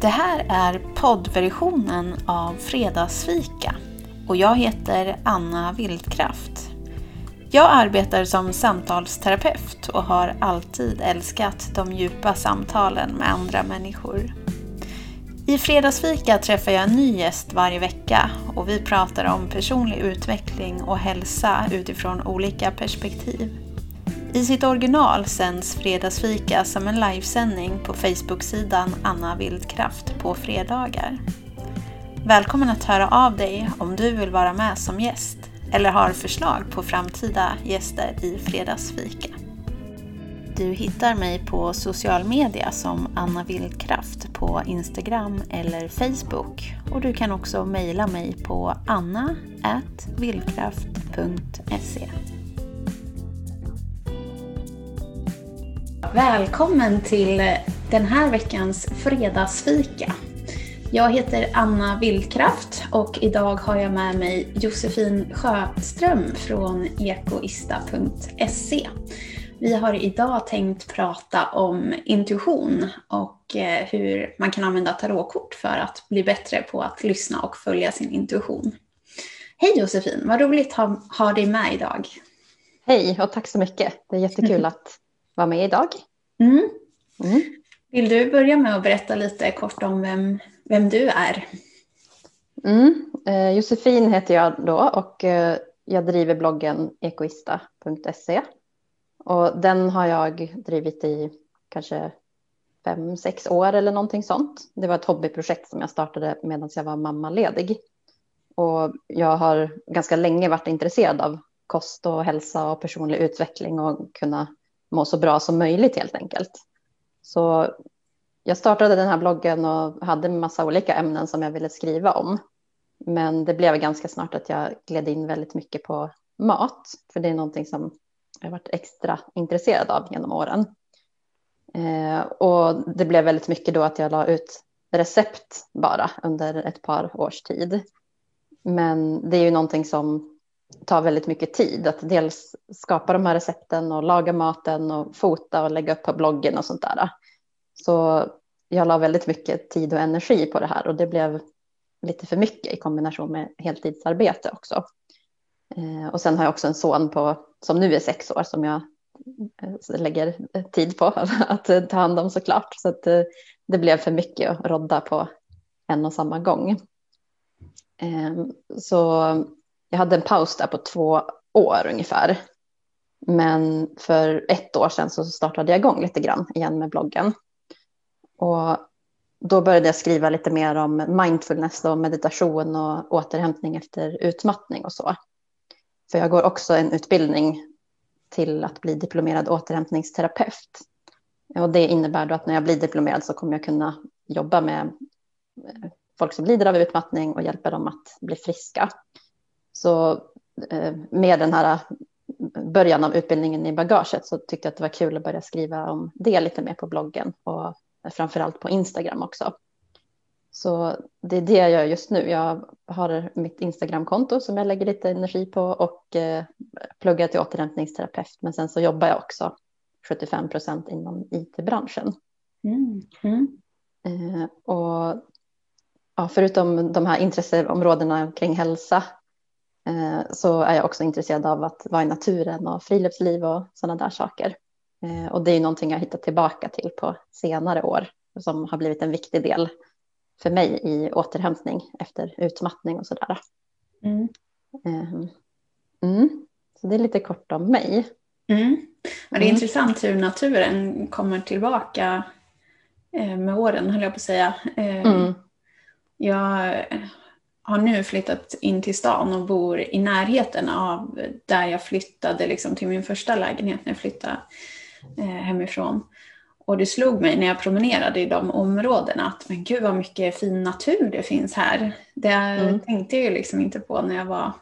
Det här är poddversionen av Fredagsfika och jag heter Anna Wildkraft. Jag arbetar som samtalsterapeut och har alltid älskat de djupa samtalen med andra människor. I Fredagsfika träffar jag en ny gäst varje vecka och vi pratar om personlig utveckling och hälsa utifrån olika perspektiv. I sitt original sänds Fredagsfika som en livesändning på Facebook-sidan Anna Vildkraft på fredagar. Välkommen att höra av dig om du vill vara med som gäst eller har förslag på framtida gäster i Fredagsfika. Du hittar mig på social media som Anna Vildkraft på Instagram eller Facebook och du kan också mejla mig på anna.vildkraft.se Välkommen till den här veckans fredagsfika. Jag heter Anna Vildkraft och idag har jag med mig Josefin Sjöström från ekoista.se. Vi har idag tänkt prata om intuition och eh, hur man kan använda tarotkort för att bli bättre på att lyssna och följa sin intuition. Hej Josefin, vad roligt att ha dig med idag. Hej och tack så mycket. Det är jättekul att vara med idag. Mm. Mm. Vill du börja med att berätta lite kort om vem, vem du är? Mm. Eh, Josefin heter jag då och eh, jag driver bloggen ekoista.se. Och den har jag drivit i kanske fem, sex år eller någonting sånt. Det var ett hobbyprojekt som jag startade medan jag var mammaledig. Och jag har ganska länge varit intresserad av kost och hälsa och personlig utveckling och kunna må så bra som möjligt helt enkelt. Så jag startade den här bloggen och hade en massa olika ämnen som jag ville skriva om. Men det blev ganska snart att jag gled in väldigt mycket på mat, för det är någonting som jag varit extra intresserad av genom åren. Eh, och det blev väldigt mycket då att jag la ut recept bara under ett par års tid. Men det är ju någonting som tar väldigt mycket tid att dels skapa de här recepten och laga maten och fota och lägga upp på bloggen och sånt där. Så jag la väldigt mycket tid och energi på det här och det blev lite för mycket i kombination med heltidsarbete också. Eh, och sen har jag också en son på, som nu är sex år som jag eh, lägger eh, tid på att ta hand om såklart. Så att det blev för mycket att rodda på en och samma gång. Så jag hade en paus där på två år ungefär. Men för ett år sedan så startade jag igång lite grann igen med bloggen. Och då började jag skriva lite mer om mindfulness och meditation och återhämtning efter utmattning och så. För jag går också en utbildning till att bli diplomerad återhämtningsterapeut. Och det innebär då att när jag blir diplomerad så kommer jag kunna jobba med eh, folk som lider av utmattning och hjälpa dem att bli friska. Så eh, med den här början av utbildningen i bagaget så tyckte jag att det var kul att börja skriva om det lite mer på bloggen och framför allt på Instagram också. Så det är det jag gör just nu. Jag har mitt Instagramkonto som jag lägger lite energi på och eh, pluggar till återhämtningsterapeut. Men sen så jobbar jag också 75 procent inom it-branschen. Mm. Mm. Eh, och ja, förutom de här intresseområdena kring hälsa Eh, så är jag också intresserad av att vara i naturen och friluftsliv och sådana där saker. Eh, och det är någonting jag hittat tillbaka till på senare år som har blivit en viktig del för mig i återhämtning efter utmattning och sådär. Mm. Ehm, mm. Så det är lite kort om mig. Mm. Men det är mm. intressant hur naturen kommer tillbaka eh, med åren, höll jag på att säga. Mm. Jag har nu flyttat in till stan och bor i närheten av där jag flyttade liksom, till min första lägenhet när jag flyttade eh, hemifrån. Och det slog mig när jag promenerade i de områdena att men gud vad mycket fin natur det finns här. Det mm. tänkte jag ju liksom inte på när jag var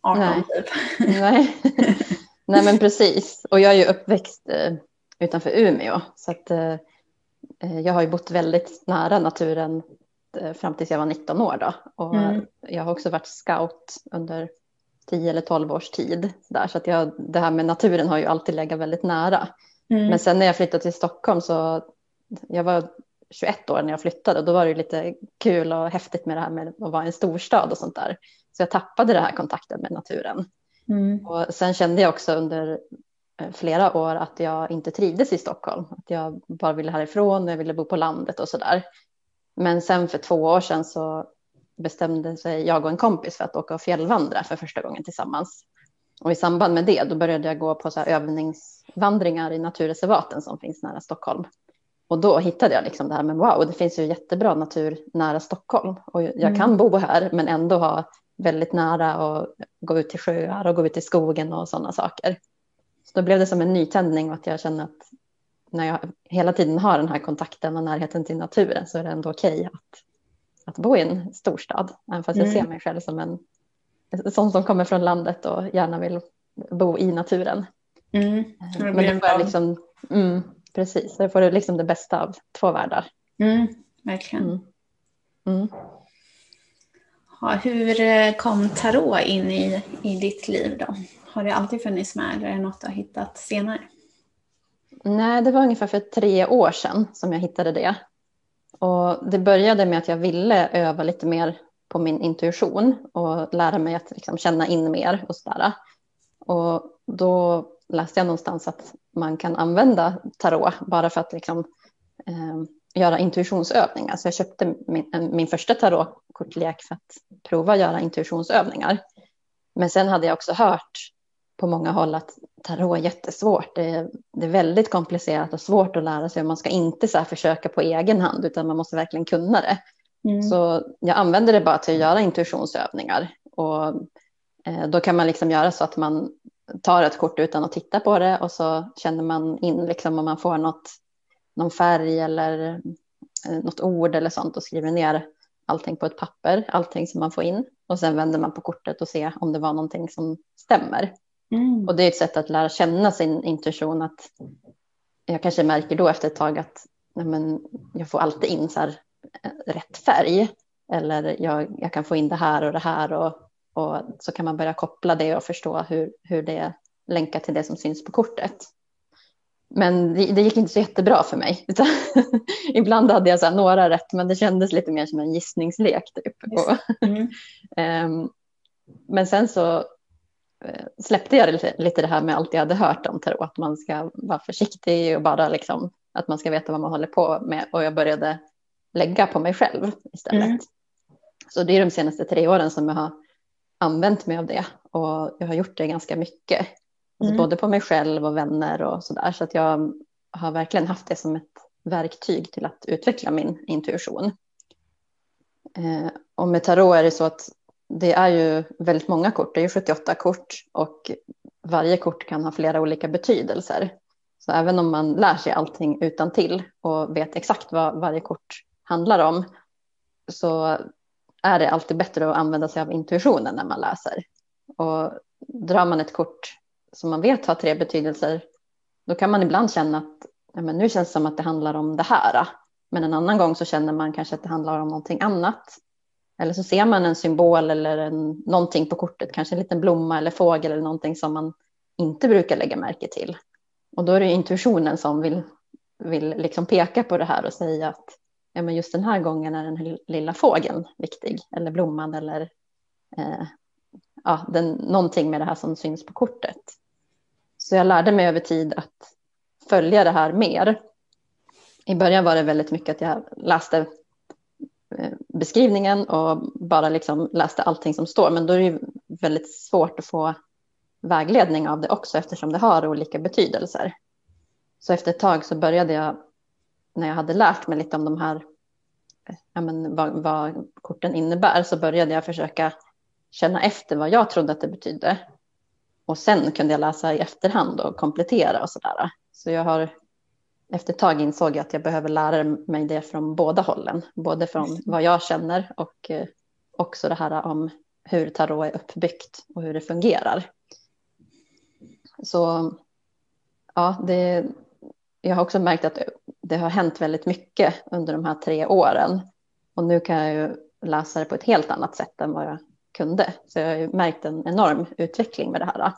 18 Nej. typ. Nej. Nej men precis. Och jag är ju uppväxt eh, utanför Umeå. Så att, eh, jag har ju bott väldigt nära naturen fram tills jag var 19 år. Då. Och mm. Jag har också varit scout under 10 eller 12 års tid. Där, så att jag, det här med naturen har ju alltid legat väldigt nära. Mm. Men sen när jag flyttade till Stockholm så jag var 21 år när jag flyttade och då var det lite kul och häftigt med det här med att vara i en storstad och sånt där. Så jag tappade den här kontakten med naturen. Mm. Och sen kände jag också under eh, flera år att jag inte trivdes i Stockholm. Att jag bara ville härifrån, jag ville bo på landet och sådär. Men sen för två år sedan så bestämde sig jag och en kompis för att åka och fjällvandra för första gången tillsammans. Och i samband med det då började jag gå på så övningsvandringar i naturreservaten som finns nära Stockholm. Och då hittade jag liksom det här med wow, det finns ju jättebra natur nära Stockholm och jag mm. kan bo här men ändå ha väldigt nära och gå ut till sjöar och gå ut i skogen och sådana saker. Så då blev det som en nytändning och att jag känner att när jag hela tiden har den här kontakten och närheten till naturen så är det ändå okej okay att, att bo i en storstad. Även fast jag mm. ser mig själv som en sån som kommer från landet och gärna vill bo i naturen. Mm. Eh, men det får liksom, mm, precis, det får du liksom det bästa av två världar. Mm, verkligen. Mm. Mm. Ja, hur eh, kom tarot in i, i ditt liv då? Har det alltid funnits med eller är det något du har hittat senare? Nej, det var ungefär för tre år sedan som jag hittade det. Och det började med att jag ville öva lite mer på min intuition och lära mig att liksom känna in mer och sådär. Och då läste jag någonstans att man kan använda tarot bara för att liksom, eh, göra intuitionsövningar. Så jag köpte min, eh, min första tarotkortlek för att prova att göra intuitionsövningar. Men sen hade jag också hört på många håll att tarot är jättesvårt. Det är, det är väldigt komplicerat och svårt att lära sig. Man ska inte så försöka på egen hand utan man måste verkligen kunna det. Mm. Så jag använder det bara till att göra intuitionsövningar. Och eh, då kan man liksom göra så att man tar ett kort utan att titta på det och så känner man in liksom om man får något, någon färg eller eh, något ord eller sånt och skriver ner allting på ett papper, allting som man får in. Och sen vänder man på kortet och ser om det var någonting som stämmer. Mm. Och det är ett sätt att lära känna sin intuition. Att jag kanske märker då efter ett tag att nej men, jag får alltid in så här, eh, rätt färg. Eller jag, jag kan få in det här och det här. Och, och så kan man börja koppla det och förstå hur, hur det länkar till det som syns på kortet. Men det, det gick inte så jättebra för mig. ibland hade jag så några rätt, men det kändes lite mer som en gissningslek. Typ. Mm. um, men sen så släppte jag lite, lite det här med allt jag hade hört om tarot, att man ska vara försiktig och bara liksom, att man ska veta vad man håller på med. Och jag började lägga på mig själv istället. Mm. Så det är de senaste tre åren som jag har använt mig av det och jag har gjort det ganska mycket. Alltså mm. Både på mig själv och vänner och så där. Så att jag har verkligen haft det som ett verktyg till att utveckla min intuition. Eh, och med tarot är det så att det är ju väldigt många kort, det är ju 78 kort och varje kort kan ha flera olika betydelser. Så även om man lär sig allting utan till och vet exakt vad varje kort handlar om så är det alltid bättre att använda sig av intuitionen när man läser. Och drar man ett kort som man vet har tre betydelser då kan man ibland känna att ja, men nu känns det som att det handlar om det här. Men en annan gång så känner man kanske att det handlar om någonting annat. Eller så ser man en symbol eller en, någonting på kortet, kanske en liten blomma eller fågel eller någonting som man inte brukar lägga märke till. Och då är det intuitionen som vill, vill liksom peka på det här och säga att ja, men just den här gången är den lilla fågeln viktig eller blomman eller eh, ja, den, någonting med det här som syns på kortet. Så jag lärde mig över tid att följa det här mer. I början var det väldigt mycket att jag läste Eh, beskrivningen och bara liksom läste allting som står. Men då är det väldigt svårt att få vägledning av det också eftersom det har olika betydelser. Så efter ett tag så började jag, när jag hade lärt mig lite om de här, ja men vad, vad korten innebär, så började jag försöka känna efter vad jag trodde att det betydde. Och sen kunde jag läsa i efterhand och komplettera och sådär. Så jag har efter ett tag insåg jag att jag behöver lära mig det från båda hållen. Både från vad jag känner och eh, också det här om hur tarot är uppbyggt och hur det fungerar. Så ja, det, jag har också märkt att det har hänt väldigt mycket under de här tre åren. Och nu kan jag ju läsa det på ett helt annat sätt än vad jag kunde. Så jag har märkt en enorm utveckling med det här.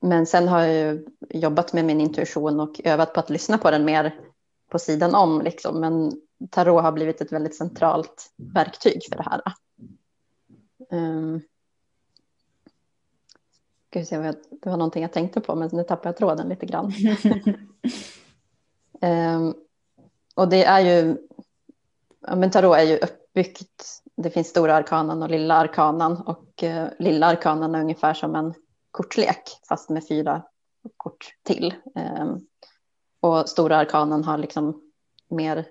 Men sen har jag jobbat med min intuition och övat på att lyssna på den mer på sidan om liksom. Men tarot har blivit ett väldigt centralt verktyg för det här. Um, ska det var någonting jag tänkte på men nu tappade jag tråden lite grann. um, och det är ju, ja, men tarot är ju uppbyggt, det finns stora arkanan och lilla arkanan och uh, lilla arkanan är ungefär som en kortlek fast med fyra kort till. Ehm, och stora Arkanen har liksom mer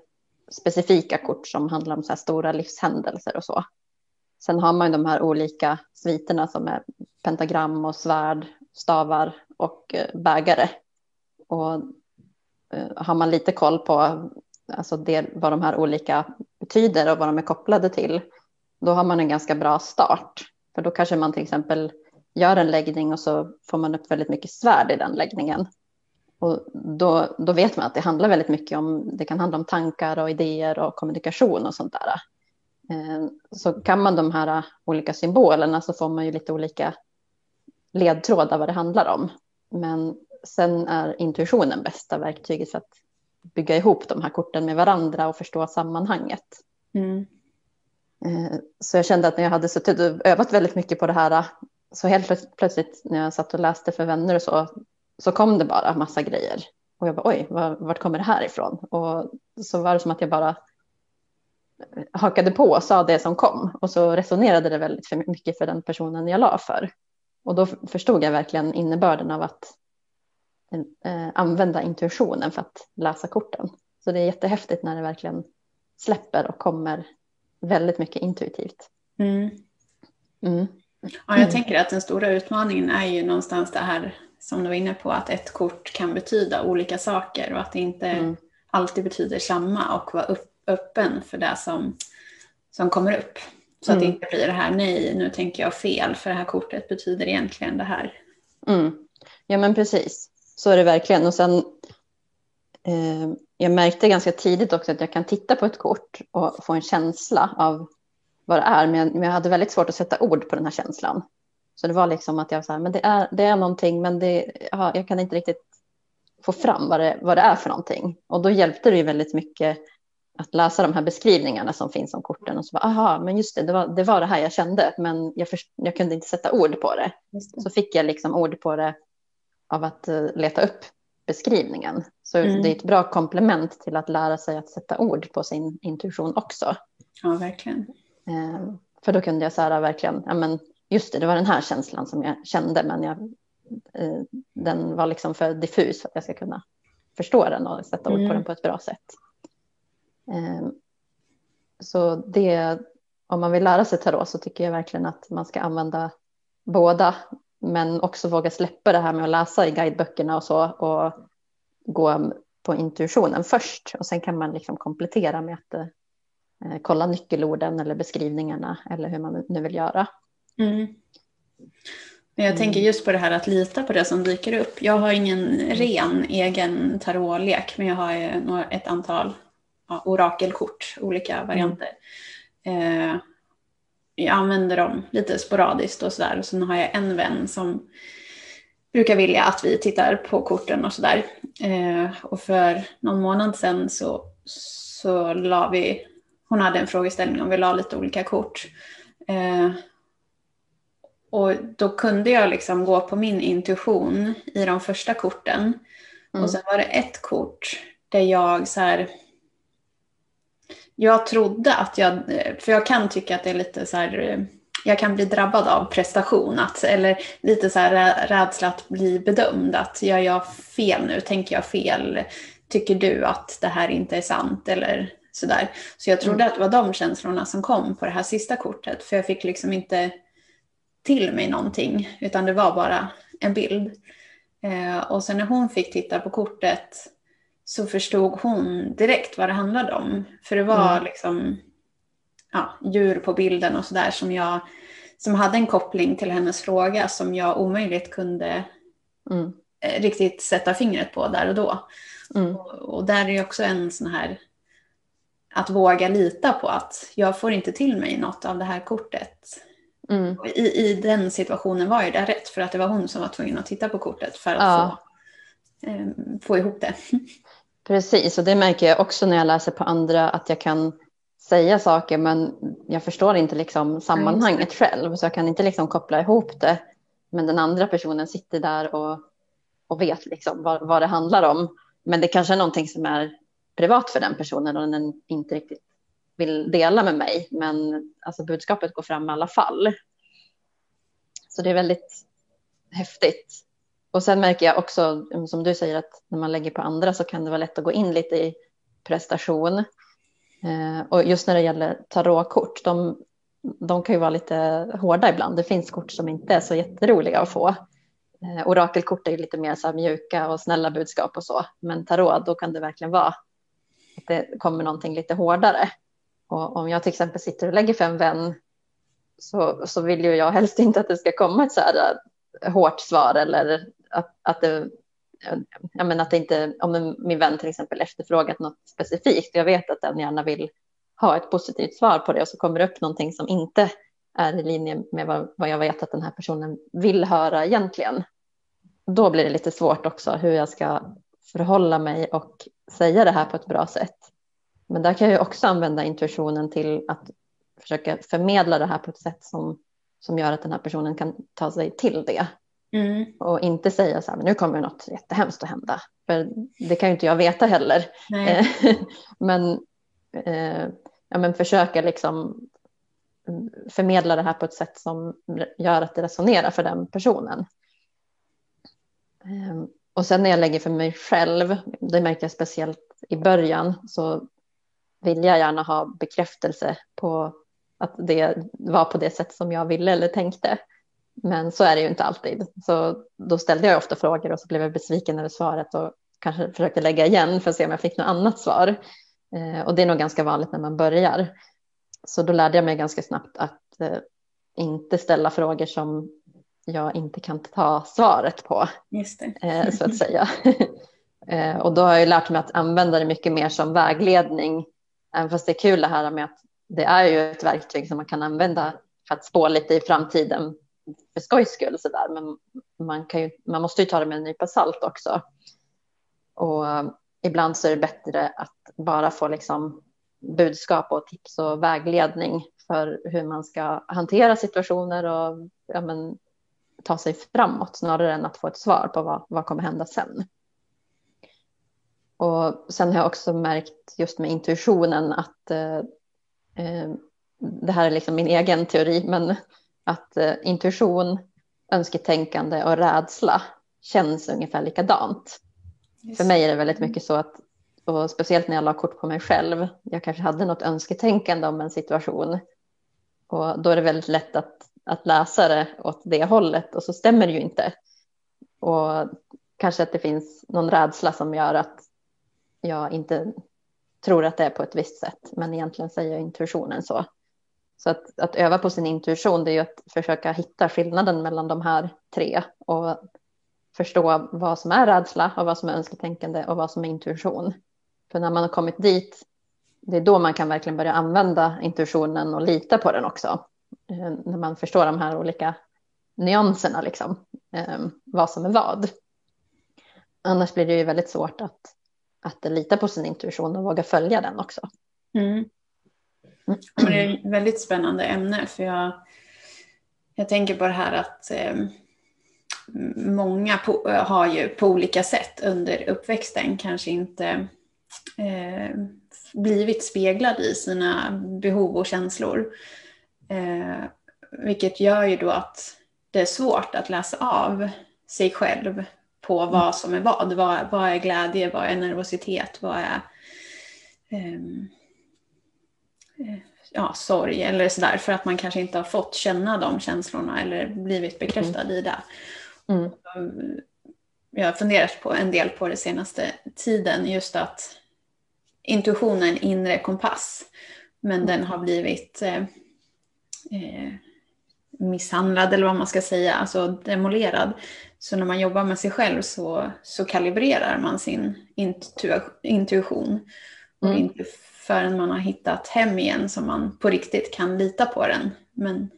specifika kort som handlar om så här stora livshändelser och så. Sen har man de här olika sviterna som är pentagram och svärd, stavar och eh, bägare. Och eh, har man lite koll på alltså det, vad de här olika betyder och vad de är kopplade till, då har man en ganska bra start. För då kanske man till exempel gör en läggning och så får man upp väldigt mycket svärd i den läggningen. Och då, då vet man att det handlar väldigt mycket om, det kan handla om tankar och idéer och kommunikation och sånt där. Eh, så kan man de här olika symbolerna så får man ju lite olika ledtrådar vad det handlar om. Men sen är intuitionen bästa verktyget för att bygga ihop de här korten med varandra och förstå sammanhanget. Mm. Eh, så jag kände att när jag hade suttit och övat väldigt mycket på det här så helt plötsligt när jag satt och läste för vänner och så så kom det bara massa grejer. Och jag bara oj, vart kommer det här ifrån? Och så var det som att jag bara hakade på och sa det som kom. Och så resonerade det väldigt för mycket för den personen jag la för. Och då förstod jag verkligen innebörden av att eh, använda intuitionen för att läsa korten. Så det är jättehäftigt när det verkligen släpper och kommer väldigt mycket intuitivt. Mm. Mm. Ja, jag tänker att den stora utmaningen är ju någonstans det här som du var inne på, att ett kort kan betyda olika saker och att det inte mm. alltid betyder samma och vara upp, öppen för det som, som kommer upp. Så mm. att det inte blir det här, nej, nu tänker jag fel, för det här kortet betyder egentligen det här. Mm. Ja, men precis. Så är det verkligen. Och sen, eh, jag märkte ganska tidigt också att jag kan titta på ett kort och få en känsla av vad det är, men jag, men jag hade väldigt svårt att sätta ord på den här känslan. Så det var liksom att jag sa, men det är, det är någonting, men det, ja, jag kan inte riktigt få fram vad det, vad det är för någonting. Och då hjälpte det ju väldigt mycket att läsa de här beskrivningarna som finns om korten och så bara, aha, men just det, det var, det var det här jag kände, men jag, först, jag kunde inte sätta ord på det. det. Så fick jag liksom ord på det av att uh, leta upp beskrivningen. Så mm. det är ett bra komplement till att lära sig att sätta ord på sin intuition också. Ja, verkligen. Uh, för då kunde jag så här, verkligen, ja, men, just det, det var den här känslan som jag kände, men jag, uh, den var liksom för diffus för att jag ska kunna förstå den och sätta ord på mm. den på ett bra sätt. Ehm, så det, om man vill lära sig tarot så tycker jag verkligen att man ska använda båda, men också våga släppa det här med att läsa i guideböckerna och så och gå på intuitionen först och sen kan man liksom komplettera med att eh, kolla nyckelorden eller beskrivningarna eller hur man nu vill göra. Mm. Jag mm. tänker just på det här att lita på det som dyker upp. Jag har ingen ren egen tarotlek men jag har ett antal ja, orakelkort, olika mm. varianter. Mm. Eh, jag använder dem lite sporadiskt och sådär. Och sen har jag en vän som brukar vilja att vi tittar på korten och sådär. Eh, och för någon månad sedan så, så la vi, hon hade en frågeställning om vi la lite olika kort. Eh, och då kunde jag liksom gå på min intuition i de första korten. Mm. Och sen var det ett kort där jag så här, jag trodde att jag, för jag kan tycka att det är lite så här, jag kan bli drabbad av prestation, att, eller lite så här rädsla att bli bedömd, att gör jag fel nu, tänker jag fel, tycker du att det här inte är sant eller sådär. Så jag trodde mm. att det var de känslorna som kom på det här sista kortet, för jag fick liksom inte till mig någonting, utan det var bara en bild. Eh, och sen när hon fick titta på kortet så förstod hon direkt vad det handlade om. För det var mm. liksom ja, djur på bilden och sådär som jag som hade en koppling till hennes fråga som jag omöjligt kunde mm. Eh, riktigt sätta fingret på där och då. Mm. Och, och, där är också en sån här att våga lita på att jag får inte till mig något av det här kortet. Mm. I, I den situationen var ju det rätt för att det var hon som var tvungen att titta på kortet för att ja. få, eh, få ihop det. Precis, och det märker jag också när jag läser på andra att jag kan säga saker men jag förstår inte liksom sammanhanget själv så jag kan inte liksom koppla ihop det. Men den andra personen sitter där och, och vet liksom vad, vad det handlar om. Men det kanske är någonting som är privat för den personen och den inte riktigt vill dela med mig. Men alltså budskapet går fram i alla fall. Så det är väldigt häftigt. Och sen märker jag också, som du säger, att när man lägger på andra så kan det vara lätt att gå in lite i prestation. Eh, och just när det gäller tarotkort, de, de kan ju vara lite hårda ibland. Det finns kort som inte är så jätteroliga att få. Eh, orakelkort är ju lite mer så här mjuka och snälla budskap och så. Men tarot, då kan det verkligen vara det kommer någonting lite hårdare. Och om jag till exempel sitter och lägger för en vän så, så vill ju jag helst inte att det ska komma ett så här äh, hårt svar eller att, att det jag menar att det inte, om min vän till exempel efterfrågat något specifikt, jag vet att den gärna vill ha ett positivt svar på det och så kommer det upp någonting som inte är i linje med vad, vad jag vet att den här personen vill höra egentligen. Då blir det lite svårt också hur jag ska förhålla mig och säga det här på ett bra sätt. Men där kan jag också använda intuitionen till att försöka förmedla det här på ett sätt som, som gör att den här personen kan ta sig till det. Mm. Och inte säga så här, men nu kommer något jättehemskt att hända. För det kan ju inte jag veta heller. men, eh, ja, men försöka liksom förmedla det här på ett sätt som gör att det resonerar för den personen. Och sen när jag lägger för mig själv, det märker jag speciellt i början, så vill jag gärna ha bekräftelse på att det var på det sätt som jag ville eller tänkte. Men så är det ju inte alltid. Så då ställde jag ofta frågor och så blev jag besviken över svaret och kanske försökte lägga igen för att se om jag fick något annat svar. Eh, och det är nog ganska vanligt när man börjar. Så då lärde jag mig ganska snabbt att eh, inte ställa frågor som jag inte kan ta svaret på. Just det. Eh, så att säga. eh, och då har jag lärt mig att använda det mycket mer som vägledning. Även fast det är kul det här med att det är ju ett verktyg som man kan använda för att spå lite i framtiden för skojs skull. Så där. Men man, kan ju, man måste ju ta det med en nypa salt också. Och ibland så är det bättre att bara få liksom budskap och tips och vägledning för hur man ska hantera situationer och ja, men, ta sig framåt snarare än att få ett svar på vad, vad kommer hända sen. Och sen har jag också märkt just med intuitionen att eh, eh, det här är liksom min egen teori, men att eh, intuition, önsketänkande och rädsla känns ungefär likadant. Just. För mig är det väldigt mycket så att, och speciellt när jag la kort på mig själv, jag kanske hade något önsketänkande om en situation och då är det väldigt lätt att att läsa det åt det hållet och så stämmer det ju inte. Och kanske att det finns någon rädsla som gör att jag inte tror att det är på ett visst sätt, men egentligen säger intuitionen så. Så att, att öva på sin intuition, det är ju att försöka hitta skillnaden mellan de här tre och förstå vad som är rädsla och vad som är önsketänkande och vad som är intuition. För när man har kommit dit, det är då man kan verkligen börja använda intuitionen och lita på den också. Eh, när man förstår de här olika nyanserna, liksom, eh, vad som är vad. Annars blir det ju väldigt svårt att, att lita på sin intuition och våga följa den också. Mm. Men det är ett väldigt spännande ämne för jag, jag tänker på det här att eh, många på, har ju på olika sätt under uppväxten kanske inte eh, blivit speglade i sina behov och känslor. Eh, vilket gör ju då att det är svårt att läsa av sig själv på mm. vad som är vad. Vad, vad är glädje, vad är nervositet, vad är um, ja, sorg eller sådär. För att man kanske inte har fått känna de känslorna eller blivit bekräftad mm. i det. Mm. Jag har funderat på en del på det senaste tiden just att intuitionen inre kompass. Men mm. den har blivit eh, eh, misshandlad eller vad man ska säga, alltså demolerad. Så när man jobbar med sig själv så, så kalibrerar man sin intu intuition. Och mm. inte förrän man har hittat hem igen som man på riktigt kan lita på den. Men...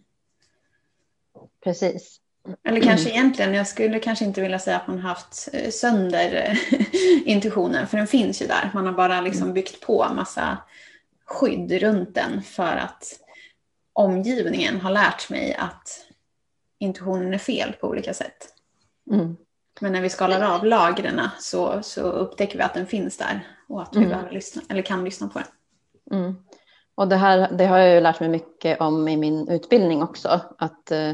Precis. Eller kanske egentligen, jag skulle kanske inte vilja säga att man haft eh, sönder intuitionen, för den finns ju där. Man har bara liksom mm. byggt på massa skydd runt den för att omgivningen har lärt mig att intuitionen är fel på olika sätt. Mm. Men när vi skalar av lagren så, så upptäcker vi att den finns där och att vi mm. behöver lyssna, eller kan lyssna på den. Mm. Och det här det har jag ju lärt mig mycket om i min utbildning också. Att eh,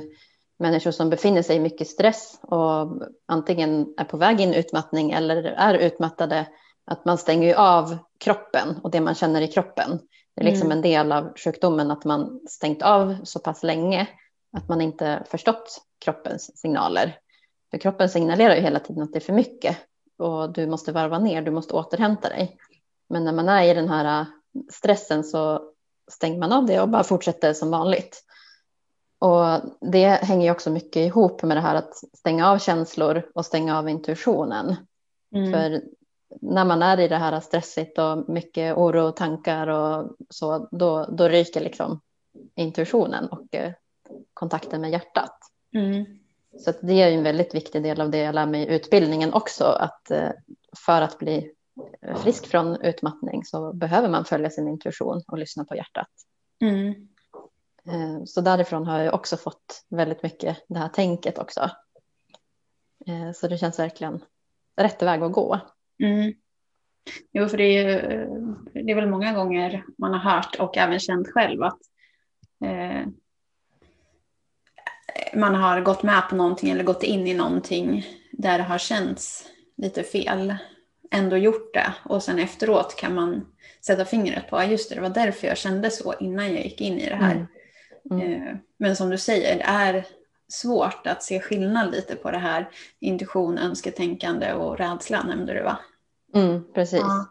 människor som befinner sig i mycket stress och antingen är på väg in i utmattning eller är utmattade, att man stänger ju av kroppen och det man känner i kroppen. Det är liksom mm. en del av sjukdomen att man stängt av så pass länge att man inte förstått kroppens signaler. För kroppen signalerar ju hela tiden att det är för mycket och du måste varva ner, du måste återhämta dig. Men när man är i den här stressen så stänger man av det och bara fortsätter som vanligt. Och det hänger ju också mycket ihop med det här att stänga av känslor och stänga av intuitionen. Mm. För när man är i det här stressigt och mycket oro och tankar och så, då, då ryker liksom intuitionen och eh, kontakten med hjärtat. Mm. Så det är en väldigt viktig del av det jag lär mig i utbildningen också, att eh, för att bli frisk från utmattning så behöver man följa sin intuition och lyssna på hjärtat. Mm. Eh, så därifrån har jag också fått väldigt mycket det här tänket också. Så det känns verkligen rätt väg att gå. Mm. Jo, för det är, ju, det är väl många gånger man har hört och även känt själv att eh, man har gått med på någonting eller gått in i någonting där det har känts lite fel ändå gjort det och sen efteråt kan man sätta fingret på, just det, det var därför jag kände så innan jag gick in i det här. Mm. Mm. Eh, men som du säger, det är svårt att se skillnad lite på det här intuition, önsketänkande och rädsla nämnde du va? Mm, precis. Ja.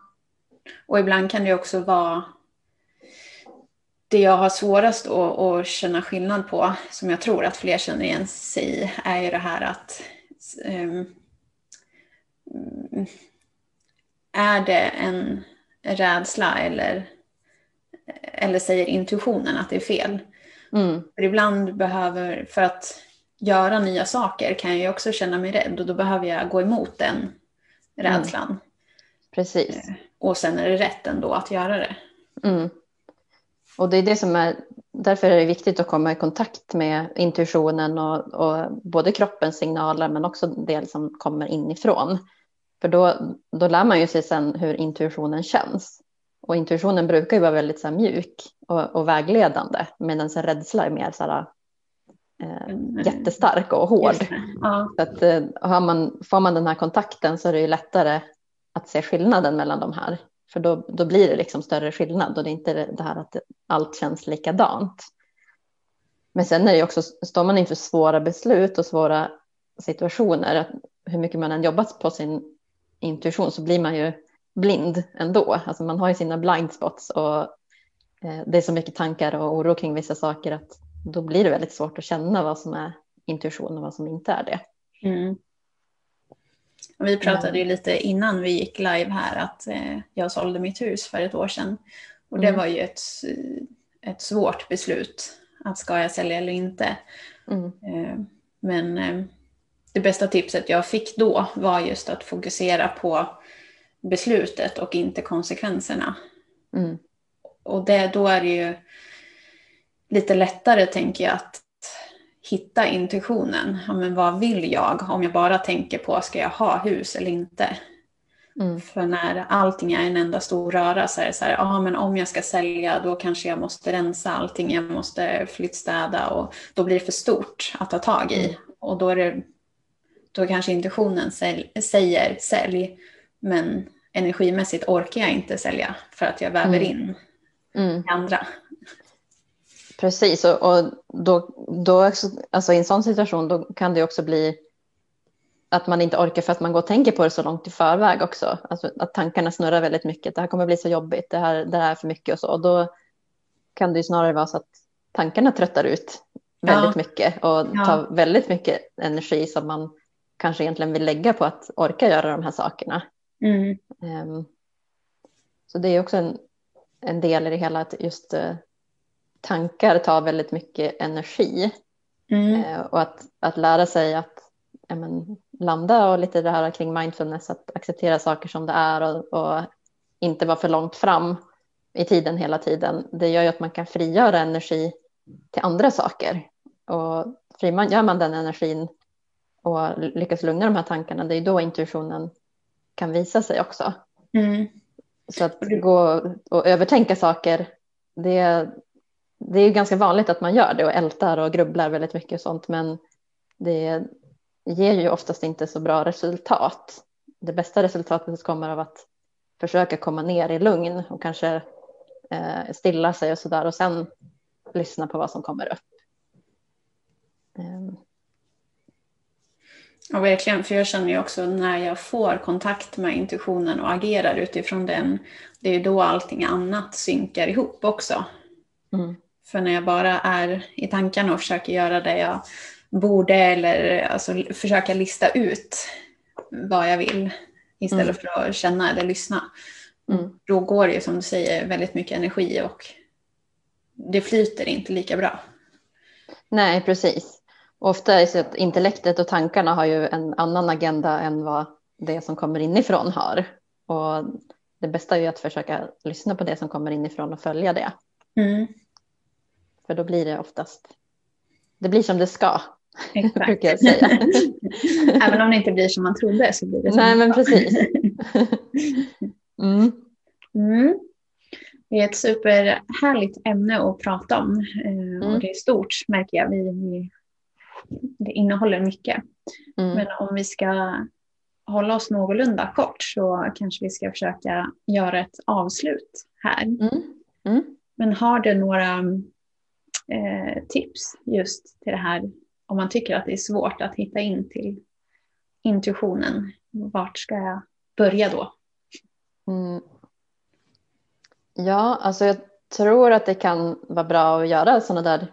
Och ibland kan det också vara det jag har svårast att, att, känna skillnad på, som jag tror att fler känner igen sig i, är ju det här att um, är det en rädsla eller, eller säger intuitionen att det är fel? Mm. För ibland behöver, för att göra nya saker kan jag också känna mig rädd och då behöver jag gå emot den rädslan. Mm. Precis. Eh, och sen är det rätt ändå att göra det. Mm. Och det är det som är, därför är det viktigt att komma i kontakt med intuitionen och, och både kroppens signaler men också det som kommer inifrån. För då, då lär man ju sig sen hur intuitionen känns. Och intuitionen brukar ju vara väldigt så mjuk och, och vägledande medan en rädsla är mer så här, eh, jättestark och hård. Ja. Så att, eh, har man, får man den här kontakten så är det ju lättare att se skillnaden mellan de här. För då, då blir det liksom större skillnad och det är inte det här att allt känns likadant. Men sen är det ju också, står man inför svåra beslut och svåra situationer, att hur mycket man än jobbat på sin intuition så blir man ju blind ändå. Alltså man har ju sina blind spots och eh, det är så mycket tankar och oro kring vissa saker att då blir det väldigt svårt att känna vad som är intuition och vad som inte är det. Mm. Vi pratade ju lite innan vi gick live här att eh, jag sålde mitt hus för ett år sedan. Och det mm. var ju ett, ett svårt beslut. Att ska jag sälja eller inte? Mm. Eh, men det bästa tipset jag fick då var just att fokusera på beslutet och inte konsekvenserna. Mm. Och det, då är det ju lite lättare, tänker jag, att hitta intuitionen. Ja, men vad vill jag? Om jag bara tänker på, ska jag ha hus eller inte? Mm. För när allting är en enda stor röra så är det så här, ja men om jag ska sälja då kanske jag måste rensa allting, jag måste flyttstäda och då blir det för stort att ta tag i. Mm. Och då är det då kanske intuitionen säger sälj, men energimässigt orkar jag inte sälja för att jag väver mm. in mm. andra. Precis, och, och då, då, alltså i en sån situation då kan det också bli att man inte orkar för att man går och tänker på det så långt i förväg också. Alltså att tankarna snurrar väldigt mycket. Det här kommer bli så jobbigt, det här, det här är för mycket och så. Och då kan det ju snarare vara så att tankarna tröttar ut väldigt ja. mycket och tar väldigt mycket energi som man kanske egentligen vill lägga på att orka göra de här sakerna. Mm. Um, så det är också en, en del i det hela att just uh, tankar tar väldigt mycket energi. Mm. Eh, och att, att lära sig att ja, men, landa och lite det här kring mindfulness, att acceptera saker som det är och, och inte vara för långt fram i tiden hela tiden. Det gör ju att man kan frigöra energi till andra saker. Och frigör man den energin och lyckas lugna de här tankarna, det är då intuitionen kan visa sig också. Mm. Så att gå och övertänka saker, det, det är ganska vanligt att man gör det och ältar och grubblar väldigt mycket och sånt, men det ger ju oftast inte så bra resultat. Det bästa resultatet kommer av att försöka komma ner i lugn och kanske eh, stilla sig och sådär och sen lyssna på vad som kommer upp. Um. Ja, verkligen. För jag känner ju också när jag får kontakt med intuitionen och agerar utifrån den, det är ju då allting annat synkar ihop också. Mm. För när jag bara är i tankarna och försöker göra det jag borde eller alltså, försöka lista ut vad jag vill istället mm. för att känna eller lyssna. Mm. Då går det som du säger väldigt mycket energi och det flyter inte lika bra. Nej, precis. Ofta är det så att intellektet och tankarna har ju en annan agenda än vad det som kommer inifrån har. Och det bästa är ju att försöka lyssna på det som kommer inifrån och följa det. Mm. För då blir det oftast, det blir som det ska. Exakt. brukar jag säga. Även om det inte blir som man trodde så blir det som Nej, men precis. mm. Mm. Det är ett superhärligt ämne att prata om eh, mm. och det är stort märker jag. Vi, vi, det innehåller mycket. Mm. Men om vi ska hålla oss någorlunda kort så kanske vi ska försöka göra ett avslut här. Mm. Mm. Men har du några eh, tips just till det här om man tycker att det är svårt att hitta in till intuitionen? Vart ska jag börja då? Mm. Ja, alltså jag tror att det kan vara bra att göra sådana där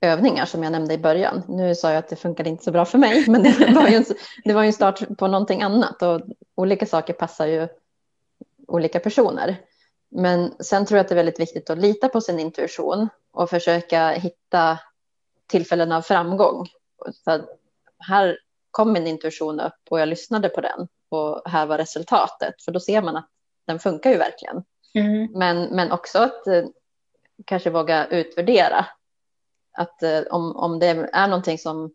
övningar som jag nämnde i början. Nu sa jag att det funkade inte så bra för mig, men det var ju en, det var en start på någonting annat och olika saker passar ju olika personer. Men sen tror jag att det är väldigt viktigt att lita på sin intuition och försöka hitta tillfällen av framgång. Så här kom min intuition upp och jag lyssnade på den och här var resultatet. För då ser man att den funkar ju verkligen. Mm. Men, men också att eh, kanske våga utvärdera. Att eh, om, om det är någonting som,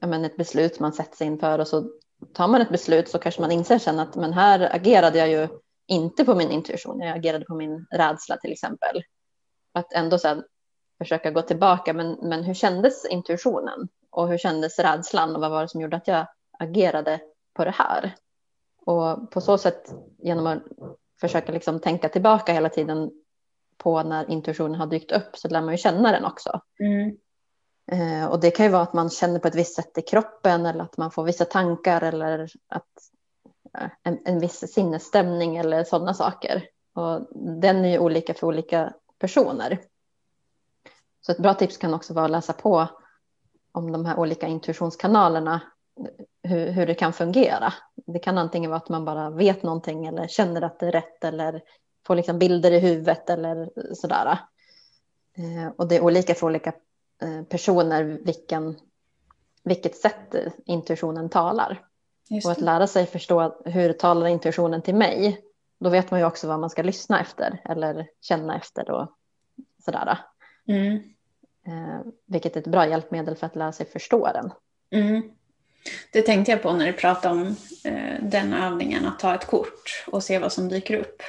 men ett beslut man sätter sig inför och så tar man ett beslut så kanske man inser sen att men här agerade jag ju inte på min intuition, jag agerade på min rädsla till exempel. Att ändå så försöka gå tillbaka, men, men hur kändes intuitionen och hur kändes rädslan och vad var det som gjorde att jag agerade på det här? Och på så sätt genom att försöka liksom tänka tillbaka hela tiden på när intuitionen har dykt upp så lär man ju känna den också. Mm. Eh, och det kan ju vara att man känner på ett visst sätt i kroppen eller att man får vissa tankar eller att eh, en, en viss sinnesstämning eller sådana saker. Och den är ju olika för olika personer. Så ett bra tips kan också vara att läsa på om de här olika intuitionskanalerna, hur, hur det kan fungera. Det kan antingen vara att man bara vet någonting eller känner att det är rätt eller får liksom bilder i huvudet eller sådär. Eh, och det är olika för olika eh, personer vilken, vilket sätt intuitionen talar. Och att lära sig förstå hur talar intuitionen till mig, då vet man ju också vad man ska lyssna efter eller känna efter och sådär. Mm. Eh, vilket är ett bra hjälpmedel för att lära sig förstå den. Mm. Det tänkte jag på när du pratade om eh, den övningen, att ta ett kort och se vad som dyker upp.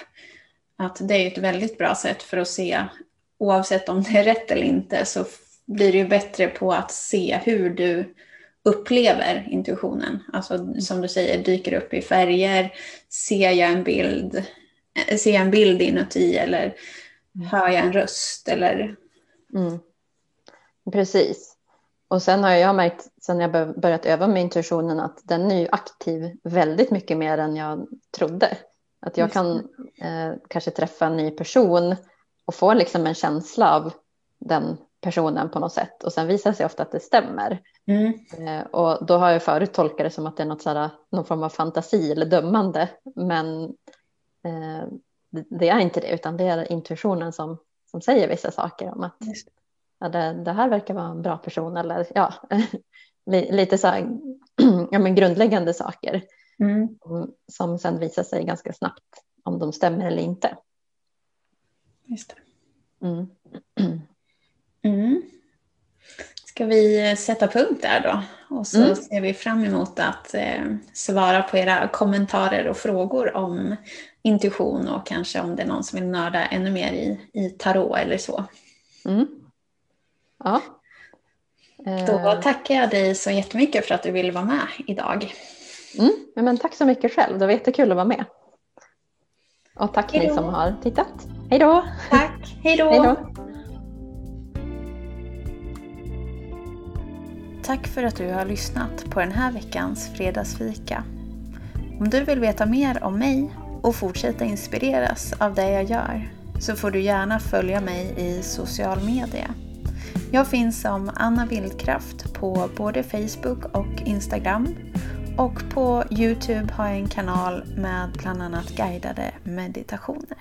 Att det är ett väldigt bra sätt för att se, oavsett om det är rätt eller inte, så blir du bättre på att se hur du upplever intuitionen. Alltså som du säger, dyker upp i färger, ser jag en bild, eh, ser jag en bild inuti eller mm. hör jag en röst eller mm. Precis. Och sen har jag märkt sen jag börjat öva med intuitionen att den är ju aktiv väldigt mycket mer än jag trodde. Att jag kan eh, kanske träffa en ny person och få liksom en känsla av den personen på något sätt och sen visar det sig ofta att det stämmer. Mm. Eh, och då har jag förut tolkat det som att det är något sådär, någon form av fantasi eller dömande. Men eh, det, det är inte det utan det är intuitionen som, som säger vissa saker om att ja, det, det här verkar vara en bra person eller ja, lite så här, ja, men grundläggande saker mm. som sen visar sig ganska snabbt om de stämmer eller inte. Just det. Mm. Mm. Ska vi sätta punkt där då? Och så mm. ser vi fram emot att eh, svara på era kommentarer och frågor om intuition och kanske om det är någon som vill nörda ännu mer i, i tarot eller så. Mm. Ja. Då eh. tackar jag dig så jättemycket för att du ville vara med idag. Mm. Men tack så mycket själv, det var jättekul att vara med. Och tack Hejdå. ni som har tittat. Hej då! Tack, hej då! Tack för att du har lyssnat på den här veckans fredagsfika. Om du vill veta mer om mig och fortsätta inspireras av det jag gör så får du gärna följa mig i social media. Jag finns som Anna Vildkraft på både Facebook och Instagram. Och på Youtube har jag en kanal med bland annat guidade meditationer.